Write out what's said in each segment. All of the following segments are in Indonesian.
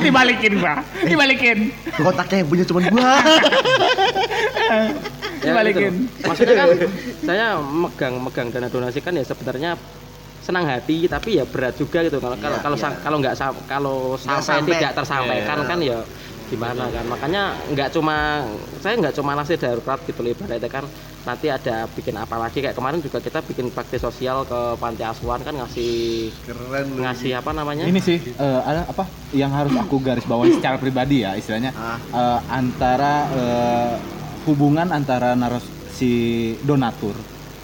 Dibalikin gua dibalikin kotaknya yang punya cuma gua. dibalikin gitu. Maksudnya kan saya megang megang dana donasi kan ya sebenarnya senang hati tapi ya berat juga gitu kalau kalau Iya, kalau iya. kalau nggak kalau sampai, sampai. tidak tersampaikan Iya. kan ya gimana kan. Makanya nggak cuma saya nggak cuma nasi darurat gitu loh ibaratnya kan. Nanti ada bikin apa lagi. Kayak kemarin juga kita bikin bakti sosial ke panti asuhan kan ngasih Keren ngasih apa namanya? Ini sih eh, ada apa? Yang harus aku garis bawahi secara pribadi ya istilahnya. Ah. eh, antara eh, hubungan antara naros si donatur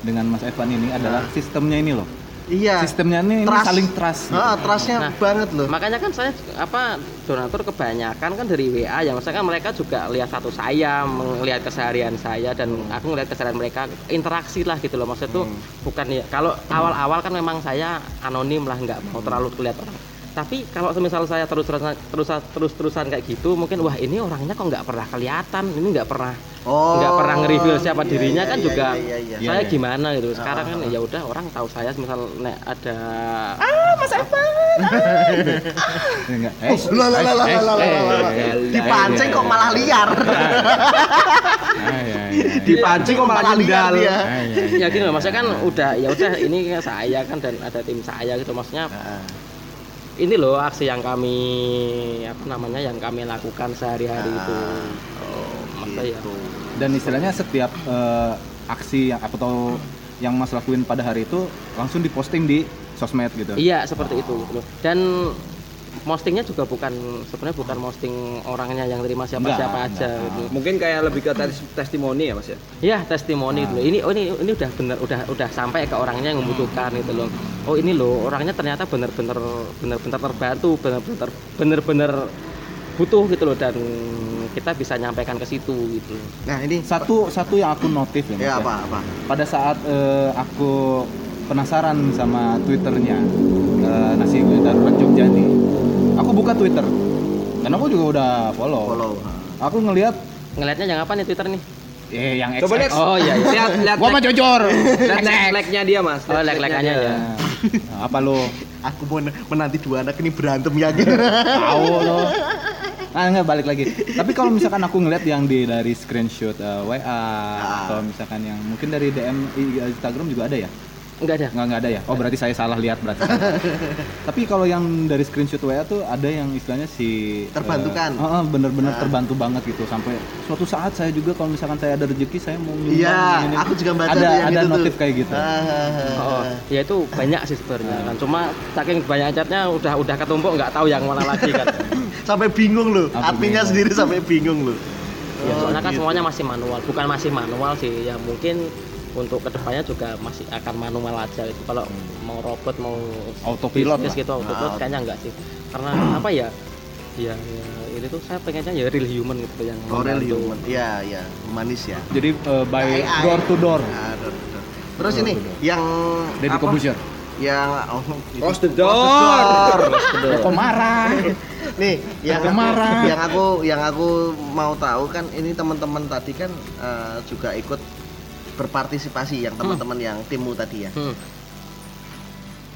dengan Mas Evan ini adalah sistemnya ini loh Iya. sistemnya ini, ini Trust. saling trust gitu. Ah, trustnya Nah, banget loh. Makanya kan saya apa donatur kebanyakan kan dari WA ya maksudnya kan mereka juga lihat satu saya, melihat keseharian saya dan aku ngelihat keseharian mereka interaksi lah gitu loh maksud tuh bukan ya kalau awal-awal kan memang saya anonim lah nggak mau terlalu kelihatan. Tapi kalau semisal saya terus terusan terus terus terusan kayak gitu mungkin wah ini orangnya kok nggak pernah kelihatan ini nggak pernah Oh. nggak pernah nge-reveal siapa iya, dirinya iya, kan iya, juga iya, iya, iya. Iya, saya iya. gimana gitu sekarang kan ya udah orang tahu saya misal nek ada Ya enggak? Eh, Lah lah lah lah lah lah, lah, lah. eh, eh, Dipancing kok malah liar. ah, iya, iya. Dipancing kok malah liar. Ah, iya, iya. ya gini loh maksudnya kan udah ya udah ini saya kan dan ada tim saya gitu maksudnya Ah, ini loh aksi yang kami apa namanya yang kami lakukan sehari-hari itu oh, maksudnya ya gitu. dan istilahnya setiap eh, aksi yang atau yang Mas lakuin pada hari itu langsung diposting di sosmed gitu. iya seperti itu gitu loh dan postingnya juga bukan sebenarnya bukan posting orangnya yang terima siapa-siapa Enggak, aja enggak. gitu. Mungkin kayak lebih ke tes- testimoni ya mas ya? ya testimoni gitu loh ini oh ini ini udah bener udah udah sampai ke orangnya yang membutuhkan gitu loh. Oh ini loh orangnya ternyata bener-bener bener-bener terbantu bener-bener bener-bener butuh gitu loh dan kita bisa nyampaikan ke situ gitu. Nah, ini Satu satu yang aku notif ya, Mas, ya. apa apa. Pada saat eh, aku penasaran sama twitternya eh, nasi darurat Jogja nih, aku buka Twitter dan aku juga udah follow. Follow. Aku ngelihat ngelihatnya yang apa nih Twitter nih eh yang Coba lihat. oh iya iya Lihat lihat Gua mah jujur. lihat like-nya dia mas. Oh, Lihat like-like-nya dia. ya. Nah, apa lo? Aku mau menanti dua anak ini berantem ya gitu. Tahu lo. Ah enggak balik lagi. Tapi kalau misalkan aku ngeliat yang di dari screenshot eh, WA Ah. atau misalkan yang mungkin dari DM Instagram juga ada ya? Enggak ada Enggak enggak ada ya. Oh berarti saya salah lihat berarti. Tapi kalau yang dari screenshot WA tuh ada yang istilahnya si Terbantukan. eh, heeh, bener-bener Ah. terbantu banget gitu sampai suatu saat saya juga kalau misalkan saya ada rezeki saya mau nyumbang Iya, ini. aku juga baca ada tuh yang ada itu tuh. notif kayak gitu. Ah, ah, ah, oh ah. ya itu banyak sih sebenarnya kan cuma saking banyak chatnya udah udah ketumpuk nggak tahu yang mana lagi kan Sampai bingung loh. Adminnya bingung. sendiri sampai bingung loh. ya Oh, soalnya kan gitu. semuanya masih manual bukan masih manual sih ya mungkin untuk ke depannya juga masih akan manual aja gitu kalau mau robot mau Autopilot bisnis gitu autopilot Ah. kayaknya enggak sih karena apa ya ya, ya ini tuh saya pengennya ya real human gitu yang Oh, real human. Iya, iya, humanis ya. Jadi eh, by AI. door to door. Ah, door to door. Terus Door ini to door. yang apa? Corbuzier. Yang oh, Close the Close door. the door. Kok marah? Nih, yang Aku marah. yang aku yang aku mau tahu kan ini teman-teman tadi kan eh, juga ikut berpartisipasi yang teman-teman yang timmu tadi ya. Hmm.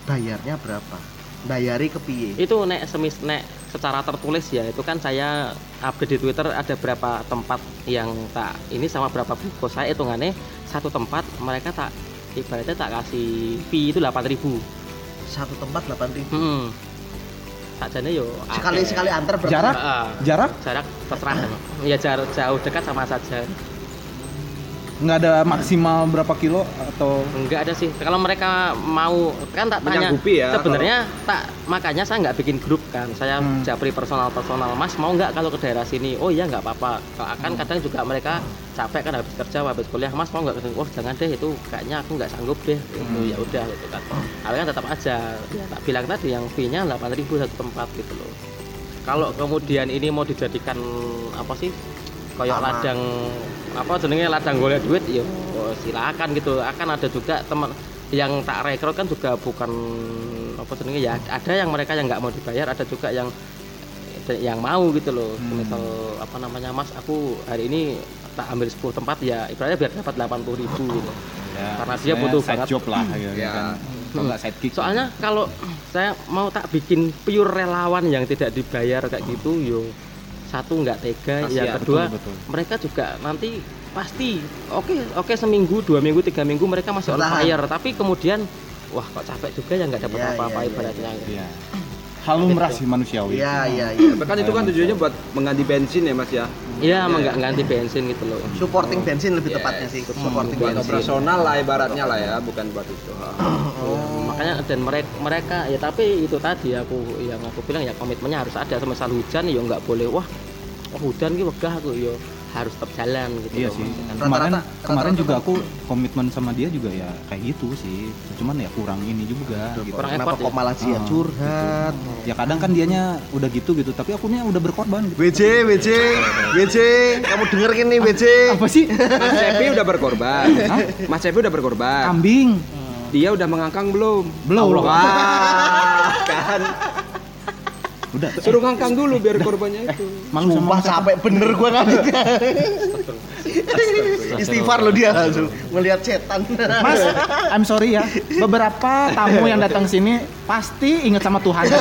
Bayarnya berapa? Bayari ke piye? itu nek semis nek secara tertulis ya itu kan saya update di Twitter ada berapa tempat yang tak ini sama berapa buku saya hitungannya satu tempat mereka tak ibaratnya tak kasih fee itu 8000 Satu tempat 8000. hmm. sakjane yo Sekali sekali antar berapa? Jarak? Jarak jarak terserah ya jarak jauh dekat sama saja nggak ada maksimal berapa kilo atau? Enggak ada sih. Kalau mereka mau kan tak tanya. ya, sebenarnya tak makanya saya nggak bikin grup kan. Saya Hmm. japri personal personal mas mau nggak kalau ke daerah sini? Oh iya nggak apa-apa. Kan kadang juga mereka capek kan habis kerja habis kuliah. Mas mau nggak oh jangan deh itu kayaknya aku nggak sanggup deh. Itu ya udah gitu kan. Awalnya tetap aja. Ya tak bilang tadi yang fee nya 8000 satu tempat gitu loh. Kalau kemudian ini mau dijadikan apa sih? Kayak Sama. ladang apa jenenge ladang golek duit? Ya oh, silakan gitu. Akan ada juga teman yang tak rekrut kan juga bukan apa jenenge ya ada yang mereka yang nggak mau dibayar ada juga yang yang mau gitu loh. Hmm. misal apa namanya mas aku hari ini tak ambil 10 tempat ya ibaratnya biar dapat 80 ribu gitu. Ya, Karena dia butuh side banget. job lah gitu Ya. kan? Kalau nggak side kick soalnya kalau saya mau tak bikin pure relawan yang tidak dibayar kayak gitu yo satu nggak tega Kasihan, yang kedua betul, betul. mereka juga nanti pasti oke oke seminggu dua minggu tiga minggu mereka masih on Bertahan. fire tapi kemudian wah kok capek juga ya nggak dapat Iya, apa-apa iya, ibaratnya Iya. hal lumrah sih manusiawi Iya, iya, iya. Tapi kan itu kan tujuannya buat mengganti bensin ya mas ya. iya emang nggak ganti bensin gitu loh Supporting bensin lebih Yes. tepatnya sih, ikut Hmm, supporting buat bensin. operasional lah ibaratnya lah ya, bukan buat itu. Makanya dan mereka mereka ya tapi itu tadi aku yang aku bilang ya komitmennya harus ada semisal hujan ya nggak boleh wah oh, hujan ki wegah aku ya harus tetap jalan gitu Iya loh. sih. Kan. Kemarin kemarin juga aku komitmen sama dia juga ya kayak gitu sih. Cuman ya kurang ini juga gitu. kurang Kenapa effort kok ya? malah dia Ah, curhat? Ya kadang kan dianya udah gitu gitu, tapi akunya udah berkorban gitu. WJ, WJ, WJ, kamu denger gini WJ. Apa sih? Mas Cepi udah berkorban. Hah? Mas Cepi udah berkorban. Kambing. Dia udah mengangkang belum? Belum. Wah, kan. Udah. Suruh ngangkang dulu biar korbannya itu. Malu Sumpah capek bener gua kan. Istighfar lo dia langsung melihat setan. Mas, I'm sorry ya. Beberapa tamu yang datang sini pasti ingat sama Tuhan.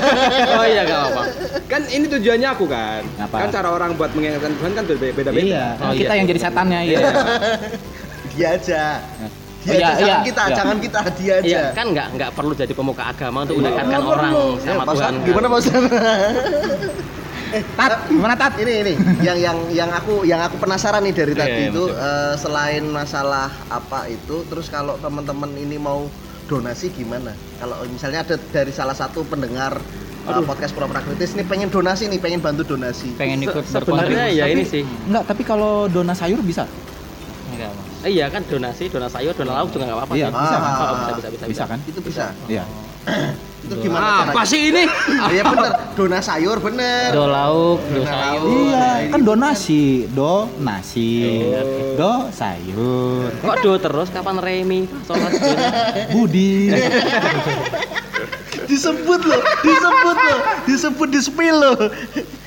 oh iya gak apa Kan ini tujuannya aku kan. Apa? Kan cara orang buat mengingatkan Tuhan kan beda-beda. Iya, Oh, kita iya. yang jadi setannya iya. Dia aja. Dia Oh, iya, aja, jangan iya, kita, iya. jangan kita, dia aja. Iya kan nggak nggak perlu jadi pemuka agama untuk mendekatkan Nggak orang perlu. sama Ya, Tuhan. Gimana Mas? Tat, gimana Tat? ini ini yang yang yang aku yang aku penasaran nih dari Iya, tadi iya, itu eh, selain masalah apa itu terus kalau teman-teman ini mau donasi gimana kalau misalnya ada dari salah satu pendengar eh, podcast pura-pura kritis ini pengen donasi nih pengen bantu donasi pengen ikut Se- sebenarnya ya ini sih Enggak, tapi kalau dona sayur bisa. Enggak mas Eh, iya kan donasi donasi sayur donasi lauk juga nggak apa-apa Iya, sih. bisa kan? Oh, bisa bisa bisa Bisa kan? itu bisa Iya. itu gimana Apa caranya? sih ini? Iya bener, dona sayur bener. do lauk do sayur. Iya, ini kan donasi, do nasi, Iya. do sayur, Kok do terus kapan Remi? Sholat budi. disebut loh, disebut loh, disebut di spill loh.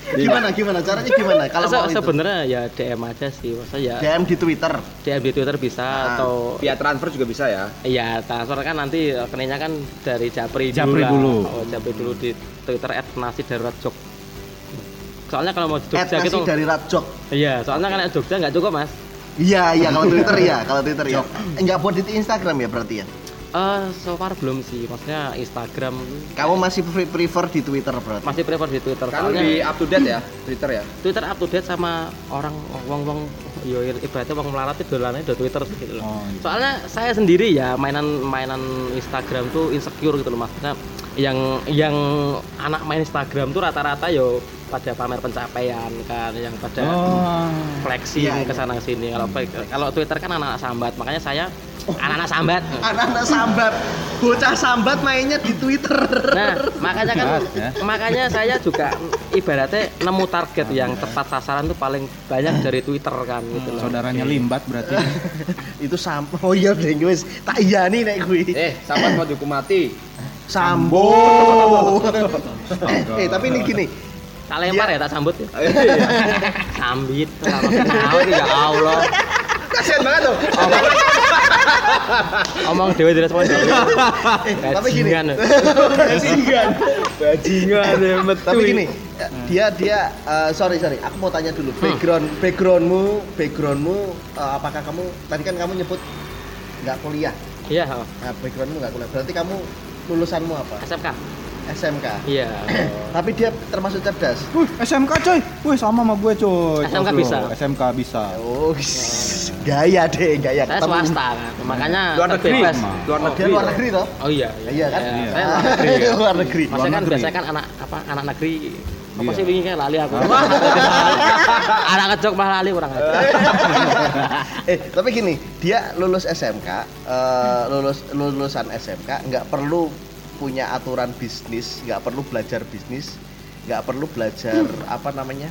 Gimana gimana caranya gimana kalau itu? sebenarnya ya DM aja sih masa ya DM di Twitter. DM di Twitter bisa Ah. atau Via transfer juga bisa ya. Iya, transfer kan nanti rekeningnya kan dari Japri, Japri lah. dulu. Oh, Japri dulu di Twitter @nasi darurat jok. Soalnya kalau mau di At Jogja gitu, dari Ratjok. iya, soalnya kan Jogja nggak cukup mas. Iya iya kalau Twitter ya, kalau Twitter ya. Enggak buat di Instagram ya berarti ya. Eh, so far belum sih, maksudnya Instagram Kamu masih pre- prefer di Twitter berarti. masih prefer di Twitter. Kan Soalnya lebih up to date ya, Twitter ya. Twitter up to date sama orang wong-wong yo ibaratnya wong melarat itu dolannya di Twitter gitu loh. Oh, iya. Soalnya saya sendiri ya mainan mainan Instagram tuh insecure gitu loh maksudnya yang yang anak main Instagram tuh rata-rata yo pada pamer pencapaian kan yang pada Oh, flexing Iya, iya. ke sana sini. Kalau kalau Twitter kan anak-anak sambat, makanya saya anak-anak sambat. Anak-anak sambat, bocah sambat mainnya di Twitter. Nah, makanya kan Jelas, ya. makanya saya juga ibaratnya nemu target yang tepat sasaran tuh paling banyak dari Twitter kan gitu loh. saudaranya limbat berarti. itu sam oh iya deh guys tak iya nih nek gue Eh, sahabat mau dihukum mati. sambo eh tapi ini gini Tak lempar ya tak sambut ya. Eh, Sambit. Lama kenal ya Allah. kasihan banget loh Omong dewe direspon. eh, tapi gini Bajingan. Bajingan ya, metu. tapi gini dia dia eh, sorry sorry aku mau tanya dulu background backgroundmu backgroundmu eh, apakah kamu tadi kan kamu nyebut nggak kuliah Iya, oh. nah backgroundmu nggak kuliah berarti kamu lulusanmu apa SMK. SMK. Iya. Tapi dia termasuk cerdas. Wih, SMK coy. Wih, sama sama gue coy. SMK bisa. SMK bisa. Oh, gaya deh, gaya. saya Ketemu. swasta kan, makanya Luar negeri. Luar Dia negeri. luar negeri toh? Oh iya, Iya kan? Iya. Saya luar negeri. luar negeri. Maksudnya kan negeri. biasanya kan anak apa anak negeri apa Iya. sih wingi kayak lali aku. anak kecok malah lali orang aja. eh tapi gini dia lulus SMK eh, lulus lulusan SMK nggak perlu punya aturan bisnis nggak perlu belajar bisnis nggak perlu belajar apa namanya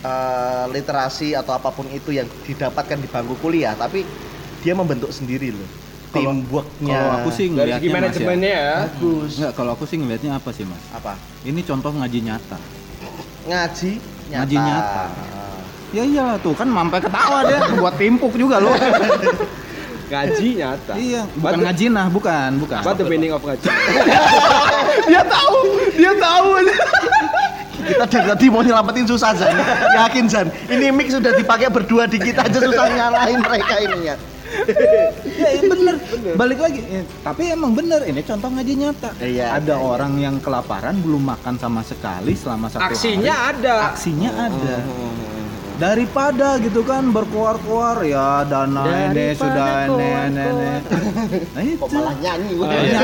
eh, literasi atau apa pun itu yang didapatkan di bangku kuliah tapi dia membentuk sendiri loh Kalau- teamworknya Kalau aku sih Dari segi Mas, ya. manajemennya ya. bagus Enggak, kalau aku sih ngeliatnya apa sih mas? apa Ini contoh ngaji nyata. ngaji nyata, Ngaji nyata. Ya iyalah tuh kan mampai ketawa dia buat timpuk juga loh. Gaji nyata. iya, bukan the- ngaji nah, bukan, bukan. What the meaning of gaji? dia tahu, dia tahu aja. kita dari tadi mau nyelamatin susah Zan yakin Zan ini mic sudah dipakai berdua di kita aja susah nyalain mereka ini ya ya, iya, bener. Balik lagi. Eh, tapi emang bener, ini contoh ngaji nyata. Iya, ada iya. orang yang kelaparan belum makan sama sekali selama satu Aksinya hari. ada. Aksinya ada. Daripada gitu kan berkuar-kuar ya dana ini sudah nenek. Nah itu. kok malah nyanyi Oh, udah. iya.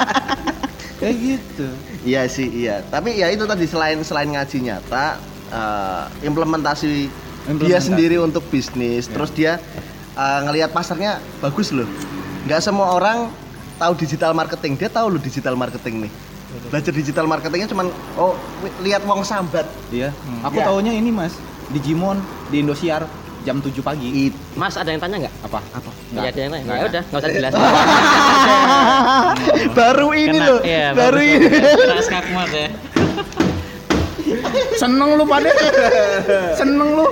Kayak gitu. Iya sih, iya. Tapi ya itu tadi selain selain ngaji nyata, eh, implementasi, dia Implementasi. sendiri untuk bisnis, Ya. terus dia eh, ngelihat pasarnya bagus loh. Nggak semua orang tahu digital marketing, dia tahu loh digital marketing nih. Belajar digital marketingnya cuman oh lihat wong sambat. Iya. Aku Iya. taunya ini Mas, Digimon di Indosiar jam 7 pagi. It. Mas ada yang tanya nggak? Apa? Apa? Iya ada yang tanya. Nggak Ya udah, nggak usah dijelasin. baru ini Kena- loh, iya, baru ini. Kena skakmat ya. Seneng lu pada. Seneng lu.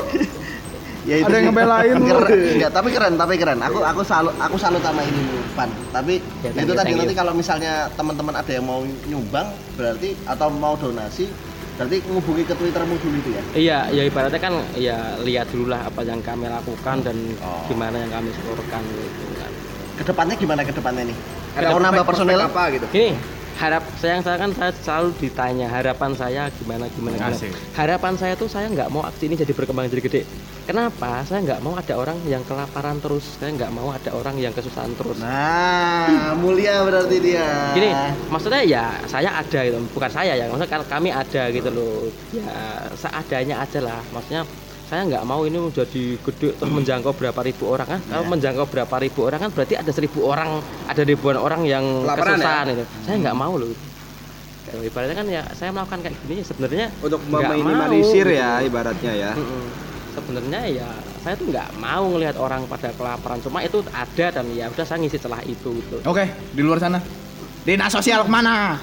Ya, Ada yang ngebelain lu. Enggak, tapi keren, tapi keren. Aku aku salut aku salut sama ini Pan. Tapi Ya, itu tadi nanti kalau misalnya teman-teman ada yang mau nyumbang berarti atau mau donasi berarti ngubungi ke Twittermu dulu itu ya. Iya, ya ibaratnya kan ya lihat dulu lah apa yang kami lakukan dan Oh. gimana yang kami salurkan gitu kan. Ke depannya gimana ke depannya nih? Ada mau nambah personel? apa gitu? Gini, harap saya saya kan saya selalu ditanya harapan saya gimana gimana gimana. Asik. Harapan saya tuh saya nggak mau aksi ini jadi berkembang jadi gede. Kenapa? Saya nggak mau ada orang yang kelaparan terus. Saya nggak mau ada orang yang kesusahan terus. Nah, mulia berarti dia. Gini, maksudnya ya saya ada gitu, bukan saya ya, maksudnya kami ada gitu loh. Ya seadanya aja lah. Maksudnya saya nggak mau ini jadi gede terus menjangkau berapa ribu orang kan? Kalau Ya. menjangkau berapa ribu orang kan berarti ada seribu orang, ada ribuan orang yang Kelaparan kesusahan itu. Saya nggak mau loh. Ibaratnya kan ya saya melakukan kayak gini ya sebenarnya Untuk meminimalisir ya gitu. ibaratnya ya. Sebenarnya ya saya tuh nggak mau ngelihat orang pada kelaparan, cuma itu ada dan ya udah saya ngisi celah itu gitu. Oke, di luar sana. Dinas sosial ke mana?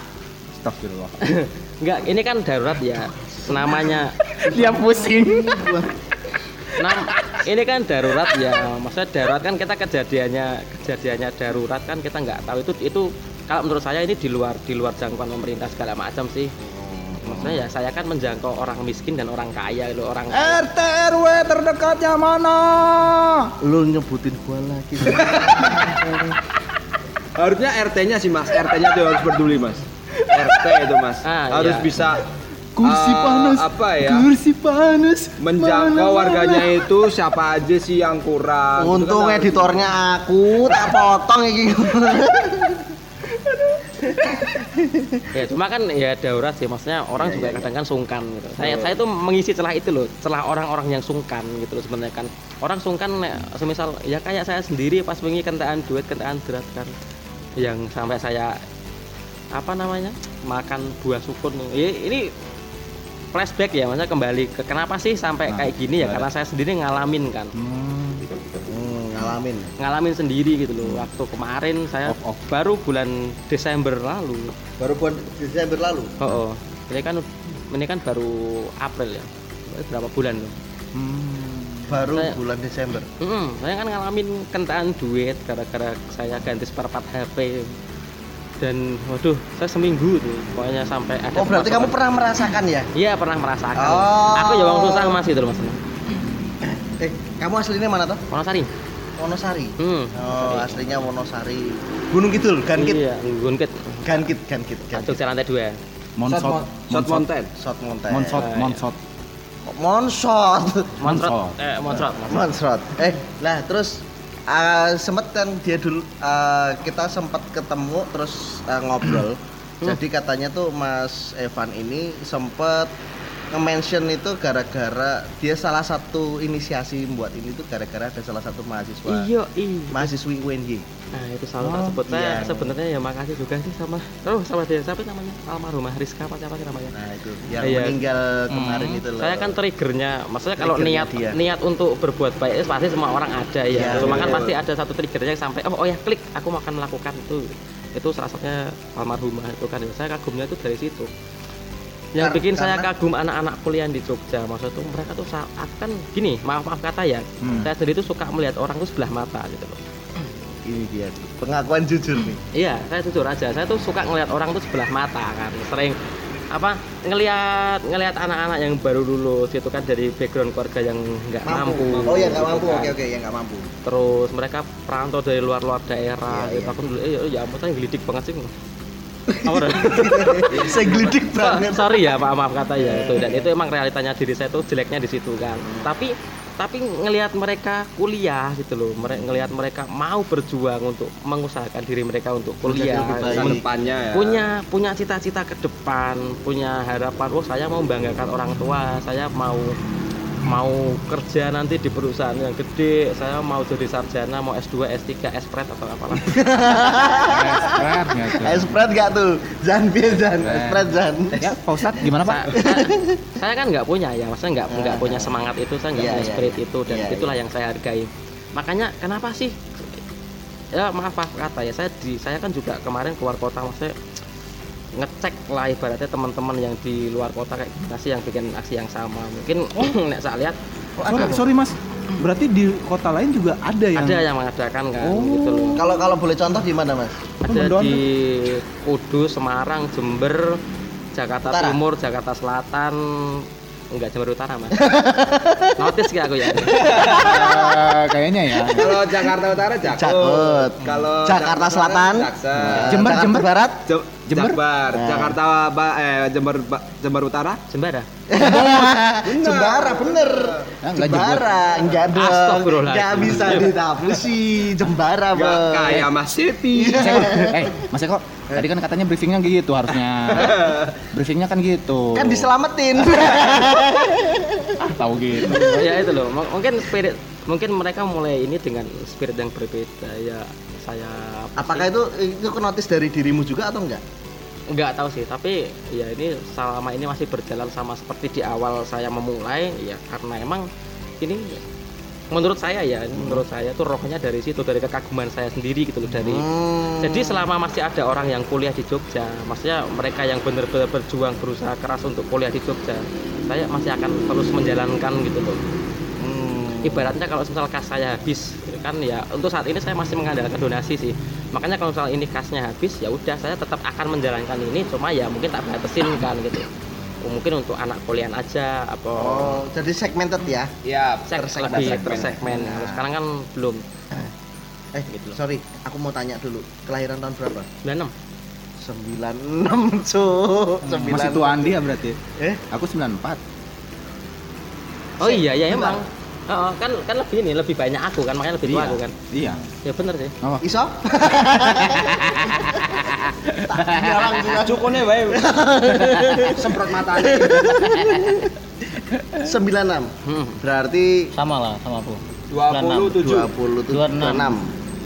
Astagfirullah. Enggak, ini kan darurat ya. Namanya Dia pusing. nam, ini kan darurat ya. Maksudnya darurat kan kita kejadiannya kejadiannya darurat kan kita nggak tahu itu itu kalau menurut saya ini di luar di luar jangkauan pemerintah segala macam sih. Maksudnya ya saya kan menjangkau orang miskin dan orang kaya itu orang RT RW terdekatnya mana? lu nyebutin gua lagi. Harusnya RT-nya sih Mas, RT-nya tuh harus peduli Mas. RT itu Mas, Ah, harus iya. bisa Kursi eh, panas. apa ya? Kursi panas. Menjangkau Mana, warganya itu siapa aja sih yang kurang. Itu Untung kan editornya aku tak potong iki. ya cuma kan ya darurat sih maksudnya orang Iya, juga iya, kadang kan sungkan gitu. Saya saya tuh mengisi celah itu loh, celah orang-orang yang sungkan gitu loh sebenarnya kan. Orang sungkan semisal ya kayak saya sendiri pas wingi kentaan duit kentaan berat kan yang sampai saya apa namanya? makan buah sukun. Ya, ini flashback ya maksudnya kembali ke kenapa sih sampai Nah, kayak gini ya ada. karena saya sendiri ngalamin kan. Hmm. Hmm, ngalamin. Ngalamin sendiri gitu loh. Waktu kemarin saya Off, off. baru bulan Desember lalu Baru buat Desember lalu. Oh, oh. ini kan ini kan baru April ya. Berapa bulan loh? Hmm. Baru Saya- bulan Desember. Mm, saya kan ngalamin kentaan duit gara-gara saya ganti spare part HP. Dan waduh, saya seminggu tuh pokoknya sampai ada Oh, berarti kamu pernah merasakan ya? Iya, pernah merasakan. Oh. Aku ya wong susah Mas itu loh Mas. Eh, kamu aslinya mana toh? Wonosari. Wonosari. Hmm. Oh, aslinya Wonosari. Gunung Kidul, Gankit. Iya, Gunkit. Gankit, Gankit, Gankit. Jogja lantai dua. Monsot, Shot Mountain. Shot Mountain. Monsot, Eh, monsot. Monsot. Monsrot. Eh, Monsrot. Monsrot. Eh, lah terus eh, sempet kan dia dulu eh, kita sempat ketemu terus eh, ngobrol. Jadi katanya tuh Mas Evan ini sempet nge-mention itu gara-gara dia salah satu inisiasi buat ini tuh gara-gara ada salah satu mahasiswa Iya, iya. mahasiswi UNY. Nah, itu selalu tak Oh, sebut. Saya iya. sebenarnya ya makasih juga sih sama oh sama dia siapa namanya? Almarhumah Rizka apa siapa sih namanya? Nah, itu yang Iya. meninggal kemarin itu loh. Saya kan triggernya, maksudnya kalau Triggernya niat dia. niat untuk berbuat baik itu pasti semua orang ada Iya, ya. Cuma kan betul. pasti ada satu triggernya yang sampai oh oh ya klik aku mau akan melakukan itu. Itu salah satunya almarhumah itu kan. Saya kagumnya itu dari situ. Yang Kar- bikin saya karena- kagum anak-anak kuliah di Jogja, maksudnya tuh mereka tuh sa- aku kan gini, maaf maaf kata ya, Hmm. saya sendiri tuh suka melihat orang tuh sebelah mata gitu loh. ini dia pengakuan jujur nih. Iya, saya jujur aja. Saya tuh suka ngelihat orang tuh sebelah mata kan. Sering apa ngelihat ngelihat anak-anak yang baru lulus itu kan dari background keluarga yang nggak mampu. Oh ya nggak gitu mampu. kan. Oke oke ya nggak mampu. Terus mereka perantau dari luar-luar daerah. Iya, itu iya. aku dulu eh ya ampun saya gelidik banget sih. Apa? Saya gelidik banget. Sorry ya, maaf maaf kata ya itu dan itu emang realitanya diri saya tuh jeleknya di situ kan. Tapi tapi ngelihat mereka kuliah gitu loh, mere- ngelihat mereka mau berjuang untuk mengusahakan diri mereka untuk kuliah, men- depannya ya. punya punya cita-cita ke depan, punya harapan, oh saya mau membanggakan orang tua, saya mau mau kerja nanti di perusahaan yang gede, saya mau jadi sarjana, mau S2, S3, S-Pred atau apalah. Nggak tuh? Espread gak tuh? Jan biar Jan, Keren. espread Jan. Ya, Pak Ustadz gimana Pak? saya, kan nggak punya ya, maksudnya nggak nggak Ah. punya semangat itu, saya nggak Iya, punya iya, spirit iya. itu dan itulah yang saya hargai. Makanya kenapa sih? Ya maaf maaf kata ya, saya di saya kan juga kemarin keluar kota maksudnya ngecek lah ibaratnya teman-teman yang di luar kota kayak gimana sih yang bikin aksi yang sama. Mungkin nek saya lihat Sorry, sorry Mas, berarti di kota lain juga ada yang ada yang mengadakan kan Oh. gitu loh. Kalau kalau boleh contoh di mana mas? Ada Mendoan di Kudus, Semarang, Jember, Jakarta Utara. Timur, Jakarta Selatan, enggak Jember Utara mas. Notice gak aku ya? Eh, kayaknya ya. Kalau Jakarta Utara Jakut. Jakut. Kalau Jakarta Selatan, Jaksel. Jember, Jakarta Jember. Barat, Jember? Jakbar. Nah. Jakarta Ba- eh Jember Ba- Jember Utara. Jembara. Jembara bener. Ya, enggak Jembara, enggak dong. Enggak bisa ditapusi. Jembara, Gak Bang. kayak Mas Siti. Mas Eko, eh Mas Eko, tadi kan katanya briefingnya gitu harusnya. briefingnya kan gitu. Kan diselamatin. Ah, tahu gitu. ya itu loh. Mungkin spirit, mungkin mereka mulai ini dengan spirit yang berbeda ya. Saya Apakah itu itu kenotis dari dirimu juga atau enggak? nggak tahu sih tapi ya ini selama ini masih berjalan sama seperti di awal saya memulai ya karena emang ini menurut saya ya ini menurut saya tuh rohnya dari situ dari kekaguman saya sendiri gitu loh dari Hmm. jadi selama masih ada orang yang kuliah di Jogja maksudnya mereka yang benar-benar berjuang berusaha keras untuk kuliah di Jogja saya masih akan terus menjalankan gitu loh Hmm. Ibaratnya kalau misal kas saya habis gitu kan ya untuk saat ini saya masih mengandalkan donasi sih makanya kalau misal ini kasnya habis ya udah saya tetap akan menjalankan ini cuma ya mungkin tak batasin kan gitu mungkin untuk anak kuliah aja apa Oh, jadi segmented ya? Ya, sek- tersegmen. lebih Tersegmen. tersegmen Kalau sekarang kan belum Eh, sorry, aku mau tanya dulu. Kelahiran tahun berapa? 96 96, Cuk. Hmm, Masih tua Andi ya berarti. Eh, Aku 94. oh iya ya emang Oh, kan kan lebih ini lebih banyak aku kan makanya lebih tua aku kan Iya. ya bener sih Oh. iso? Tanya langsung aja. cukunya bae. Semprot matanya. 96. hmm. Berarti sama lah sama aku 27. 27 26. 26.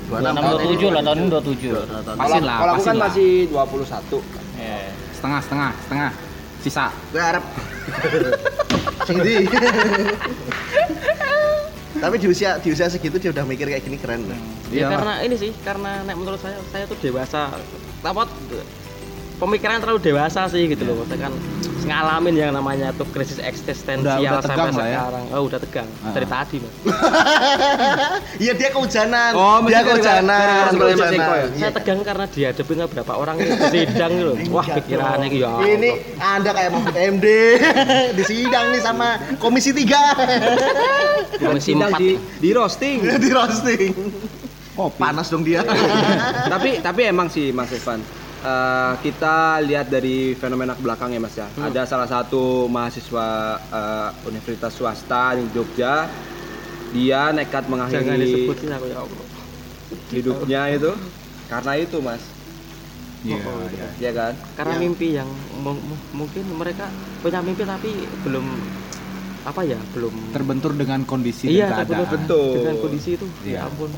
26 27 lah tahun ini 27 Pasin Kalau lah, kalau aku pasin kan masih 21. Eh, Setengah, setengah, setengah. Sisa. Gue harap Sing? Tapi di usia di usia segitu dia udah mikir kayak gini keren loh. ya Iya. karena ini sih karena nek menurut saya saya tuh dewasa tamat pemikiran terlalu dewasa sih gitu loh maksudnya kan ngalamin yang namanya tuh krisis eksistensial Udah- udah sampai ya. sekarang oh udah tegang Ah. dari tadi mas Iya dia kehujanan. Oh, dia kehujanan. ya? Iya. saya tegang karena dihadapi sama berapa orang di sidang gitu loh wah pikirannya ya Ini Anda kayak Mahfud MD di sidang nih sama Komisi 3 komisi Sidang empat di di roasting. di roasting. Kopi. Panas dong dia. tapi tapi emang sih Mas Evan eh, kita lihat dari fenomena ke belakang ya Mas ya. Hmm. Ada salah satu mahasiswa eh, universitas swasta di Jogja dia nekat jangan mengakhiri disebutin aku ya Allah hidupnya itu karena itu Mas. Iya, iya. Ya kan? karena Ya. mimpi yang mu- mu- mungkin mereka punya mimpi tapi belum apa ya belum Terbentur dengan kondisi iya dan keadaan. Betul. dengan kondisi itu Iya. ya ampun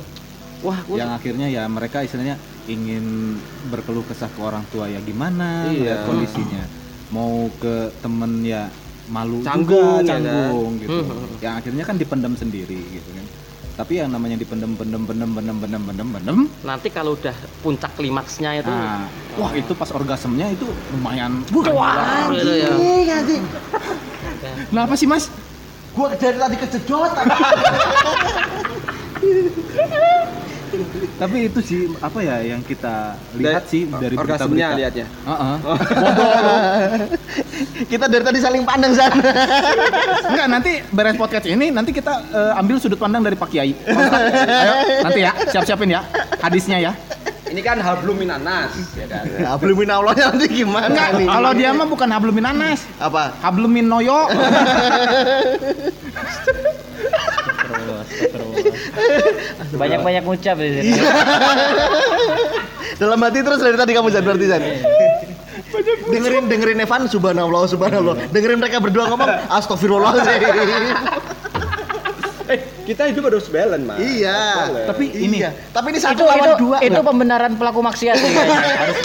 wah Yang akhirnya ya mereka istilahnya ingin berkeluh kesah ke orang tua ya gimana Iya. kondisinya. Mau ke temen ya malu Canggung, juga ya kan? canggung gitu. Hmm. Yang akhirnya kan dipendam sendiri gitu kan. Tapi yang namanya dipendam pendem pendem pendem pendem pendem pendem nanti kalau udah puncak klimaksnya itu Nah, wah itu pas orgasmenya itu lumayan. wah gitu ya Iya sih. Kenapa sih mas? Gua dari tadi kejedot. Tapi itu sih apa ya yang kita lihat Da- sih dari orgasmenya lihatnya. Heeh. Kita dari tadi saling pandang sana. Enggak, nanti beres podcast ini nanti kita eh, ambil sudut pandang dari Pak Kiai. Ayo, nanti ya, siap-siapin ya hadisnya ya. Ini kan hablum minanas ya kan. Ya, belum Allahnya nanti gimana Enggak, nih? kalau dia mah bukan hablumin anas, apa? hablumin noyo. Banyak-banyak ngucap di sini. Dalam hati terus dari tadi kamu Zan berarti Zan. dengerin dengerin Evan subhanallah subhanallah. Dengerin mereka berdua ngomong astagfirullahaladzim. Eh, kita hidup harus balance, Mas. iya. Boleh. Tapi ini Iya. Tapi ini itu satu lawan itu, dua. itu enggak? pembenaran pelaku maksiat. Harus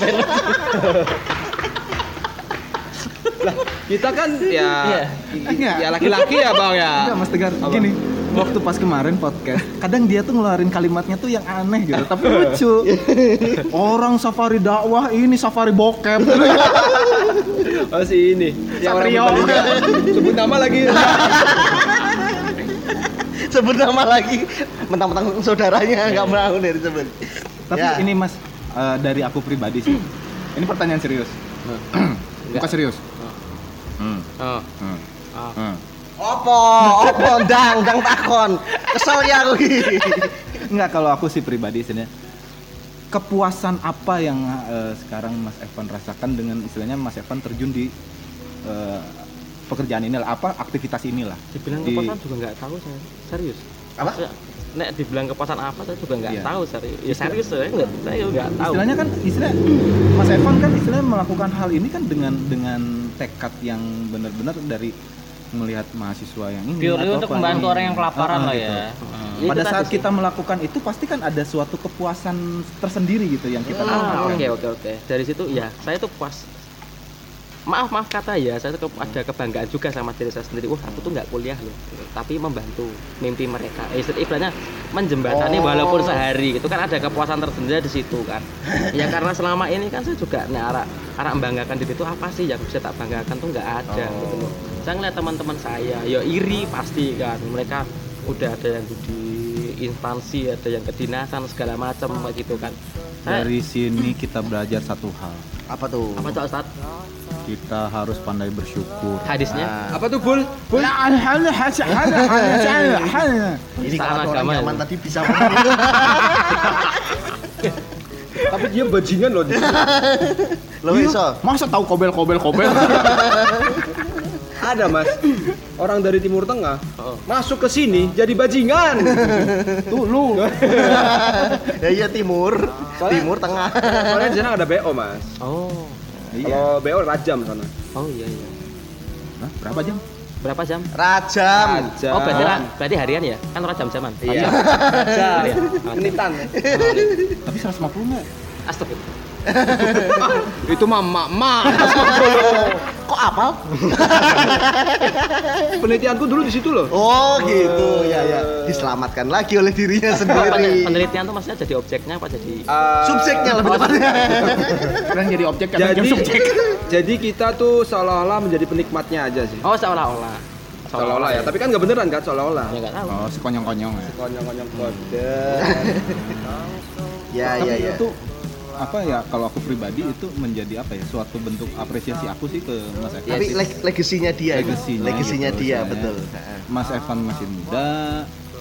benar. kita kan ya Iya. Enggak. ya laki-laki ya, Bang ya. Enggak, Mas Tegar. Gini, waktu pas kemarin podcast, kadang dia tuh ngeluarin kalimatnya tuh yang aneh gitu, tapi lucu. Orang safari dakwah, ini safari bokep. Oh, si ini. Yang orang Satrio. Sebut nama lagi. sebut nama lagi mentang-mentang saudaranya nggak mau dari sebut. Tapi Ya. ini Mas eh, dari aku pribadi sih. Ini pertanyaan serius. Bukan serius. Hmm. oh, Hmm. oh. Hmm. Opo, opo, ndang, ndang takon. Kesel ya aku. Enggak kalau aku sih pribadi sebenarnya kepuasan apa yang eh, sekarang Mas Evan rasakan dengan istilahnya Mas Evan terjun di eh, pekerjaan ini lah, apa aktivitas inilah. dibilang Di- kepuasan juga nggak tahu saya serius Apa? Maksudnya, nek dibilang kepuasan apa saya juga nggak Iya. tahu serius ya serius saya nggak saya nggak tahu Istilahnya kan istilah Mas Evan kan istilahnya melakukan hal ini kan dengan dengan tekad yang benar-benar dari melihat mahasiswa yang ini Purely atau untuk apa membantu ini. orang yang kelaparan Ah, lah gitu. ya. Itu Pada saat sih. kita melakukan itu pasti kan ada suatu kepuasan tersendiri gitu yang kita Ah, dapatkan. oke oke oke dari situ ya saya tuh puas maaf maaf kata ya saya tuh ke- ada kebanggaan juga sama diri saya sendiri wah aku tuh nggak kuliah loh tapi membantu mimpi mereka eh, istilahnya menjembatani Oh. walaupun sehari gitu kan ada kepuasan tersendiri di situ kan ya karena selama ini kan saya juga nah, arah arah membanggakan diri itu apa sih yang bisa tak banggakan tuh nggak ada Oh. gitu loh saya ngeliat teman-teman saya ya iri pasti kan mereka udah ada yang di instansi ada yang kedinasan segala macam kayak gitu kan Saya- Dari sini kita belajar satu hal. Apa tuh? apa tuh Ustaz? Kita harus pandai bersyukur. hadisnya Nah, Apa tuh, Bul? Bul? ini Istana kalau orang agama zaman itu. tadi bisa. Tapi dia bajingan loh. Lo iso. Masa tahu kobel kobel kobel? Ada, Mas. Orang dari Timur Tengah Oh. masuk ke sini jadi bajingan. Tuh lu. Ya iya timur, Soalnya- timur tengah. Soalnya di sana ada BO, Mas. oh Iya. Kalau BO rajam sana. oh iya iya Hah, berapa jam? berapa jam Rajam. Rajam. oh berarti berarti harian ya kan orang jam-jaman Iya. Rajam. Rajam. Iya. Menitan. Tapi 150 enggak? astagfirullah Itu mah mak-mak. Kok apal? Penelitianku dulu di situ loh. Oh gitu, ya ya. Diselamatkan lagi oleh dirinya sendiri. penelitian tuh maksudnya jadi objeknya apa jadi Eh, Subjeknya lebih tepatnya. Kalian jadi objek kadang jadi jadi subjek. jadi kita tuh seolah-olah menjadi penikmatnya aja sih. oh seolah-olah Seolah-olah ya, tapi kan nggak beneran kan seolah-olah. ya nggak tahu Oh, sekonyong-konyong ya. Konyol-konyol kode. Ya ya ya. itu apa ya kalau aku pribadi itu menjadi apa ya suatu bentuk apresiasi aku sih ke Mas Evan. Tapi leg- legasinya dia. itu. Legasinya Legasinya gitu, dia, misalnya. betul. Mas Evan masih muda,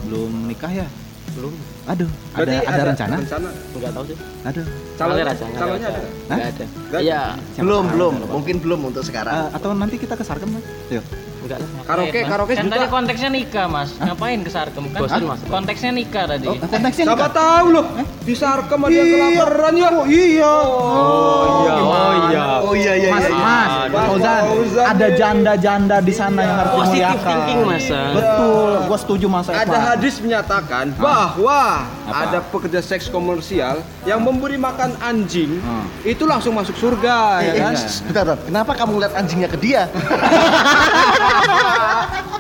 belum nikah ya? belum Aduh, ada Berarti ada, rencana? Rencana. nggak tahu sih Aduh. Calonnya, ada, calonnya ada. ada. nggak ada iya Belum, belum. Mungkin belum untuk sekarang. Eh, atau nanti kita ke Sarkem Mas? Yuk. Nggak lah Karaoke, karaoke Kan tadi konteksnya nikah mas, ngapain ke Sarkem kan? Bosan, Mas. Konteksnya nikah tadi. Oh, konteksnya Siapa nikah? tahu loh, di Sarkem ada yang kelaparan ya. Oh iya. Oh iya. oh iya oh iya iya Mas, iya. Mas, Mas Fauzan, ada nih. janda-janda di sana yang harus Positive dimuliakan. thinking, Mas. Betul, gua setuju Mas. Ada hadis menyatakan bahwa ada pekerja seks komersial yang memberi makan anjing Hmm. itu langsung masuk surga ya Eh, kan? eh, bentar, bentar. Kenapa kamu ngeliat anjingnya ke dia?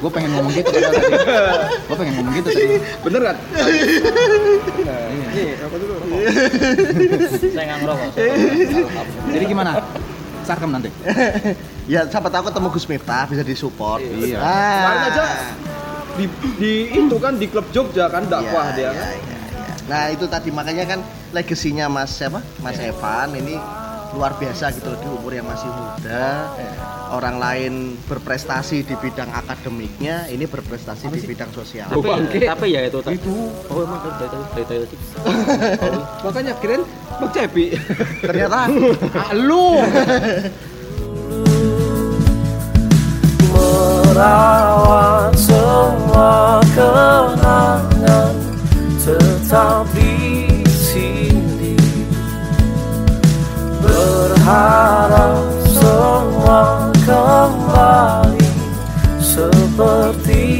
Gue pengen ngomong gitu tadi. Gue pengen ngomong gitu tadi. Bener kan? Nih, apa dulu? Saya nggak ngerokok. Jadi gimana? Sarkem nanti. ya siapa tahu ketemu Gus Miftah bisa disupport. Iya. Ah. Kemarin aja di, di itu kan di klub Jogja kan dakwah Iya, dia iya, kan. iya, iya. Nah itu tadi makanya kan legasinya Mas siapa? Mas Evan ini luar biasa gitu loh di umur yang masih muda. Orang lain berprestasi di bidang akademiknya, ini berprestasi di bidang sosial. tapi, bangke. tapi ya itu itu oh emang dari tadi dari tadi tadi Makanya kirain Bang Cepi. Ternyata Lu. merawat semua kenangan tetap berharap semua kembali seperti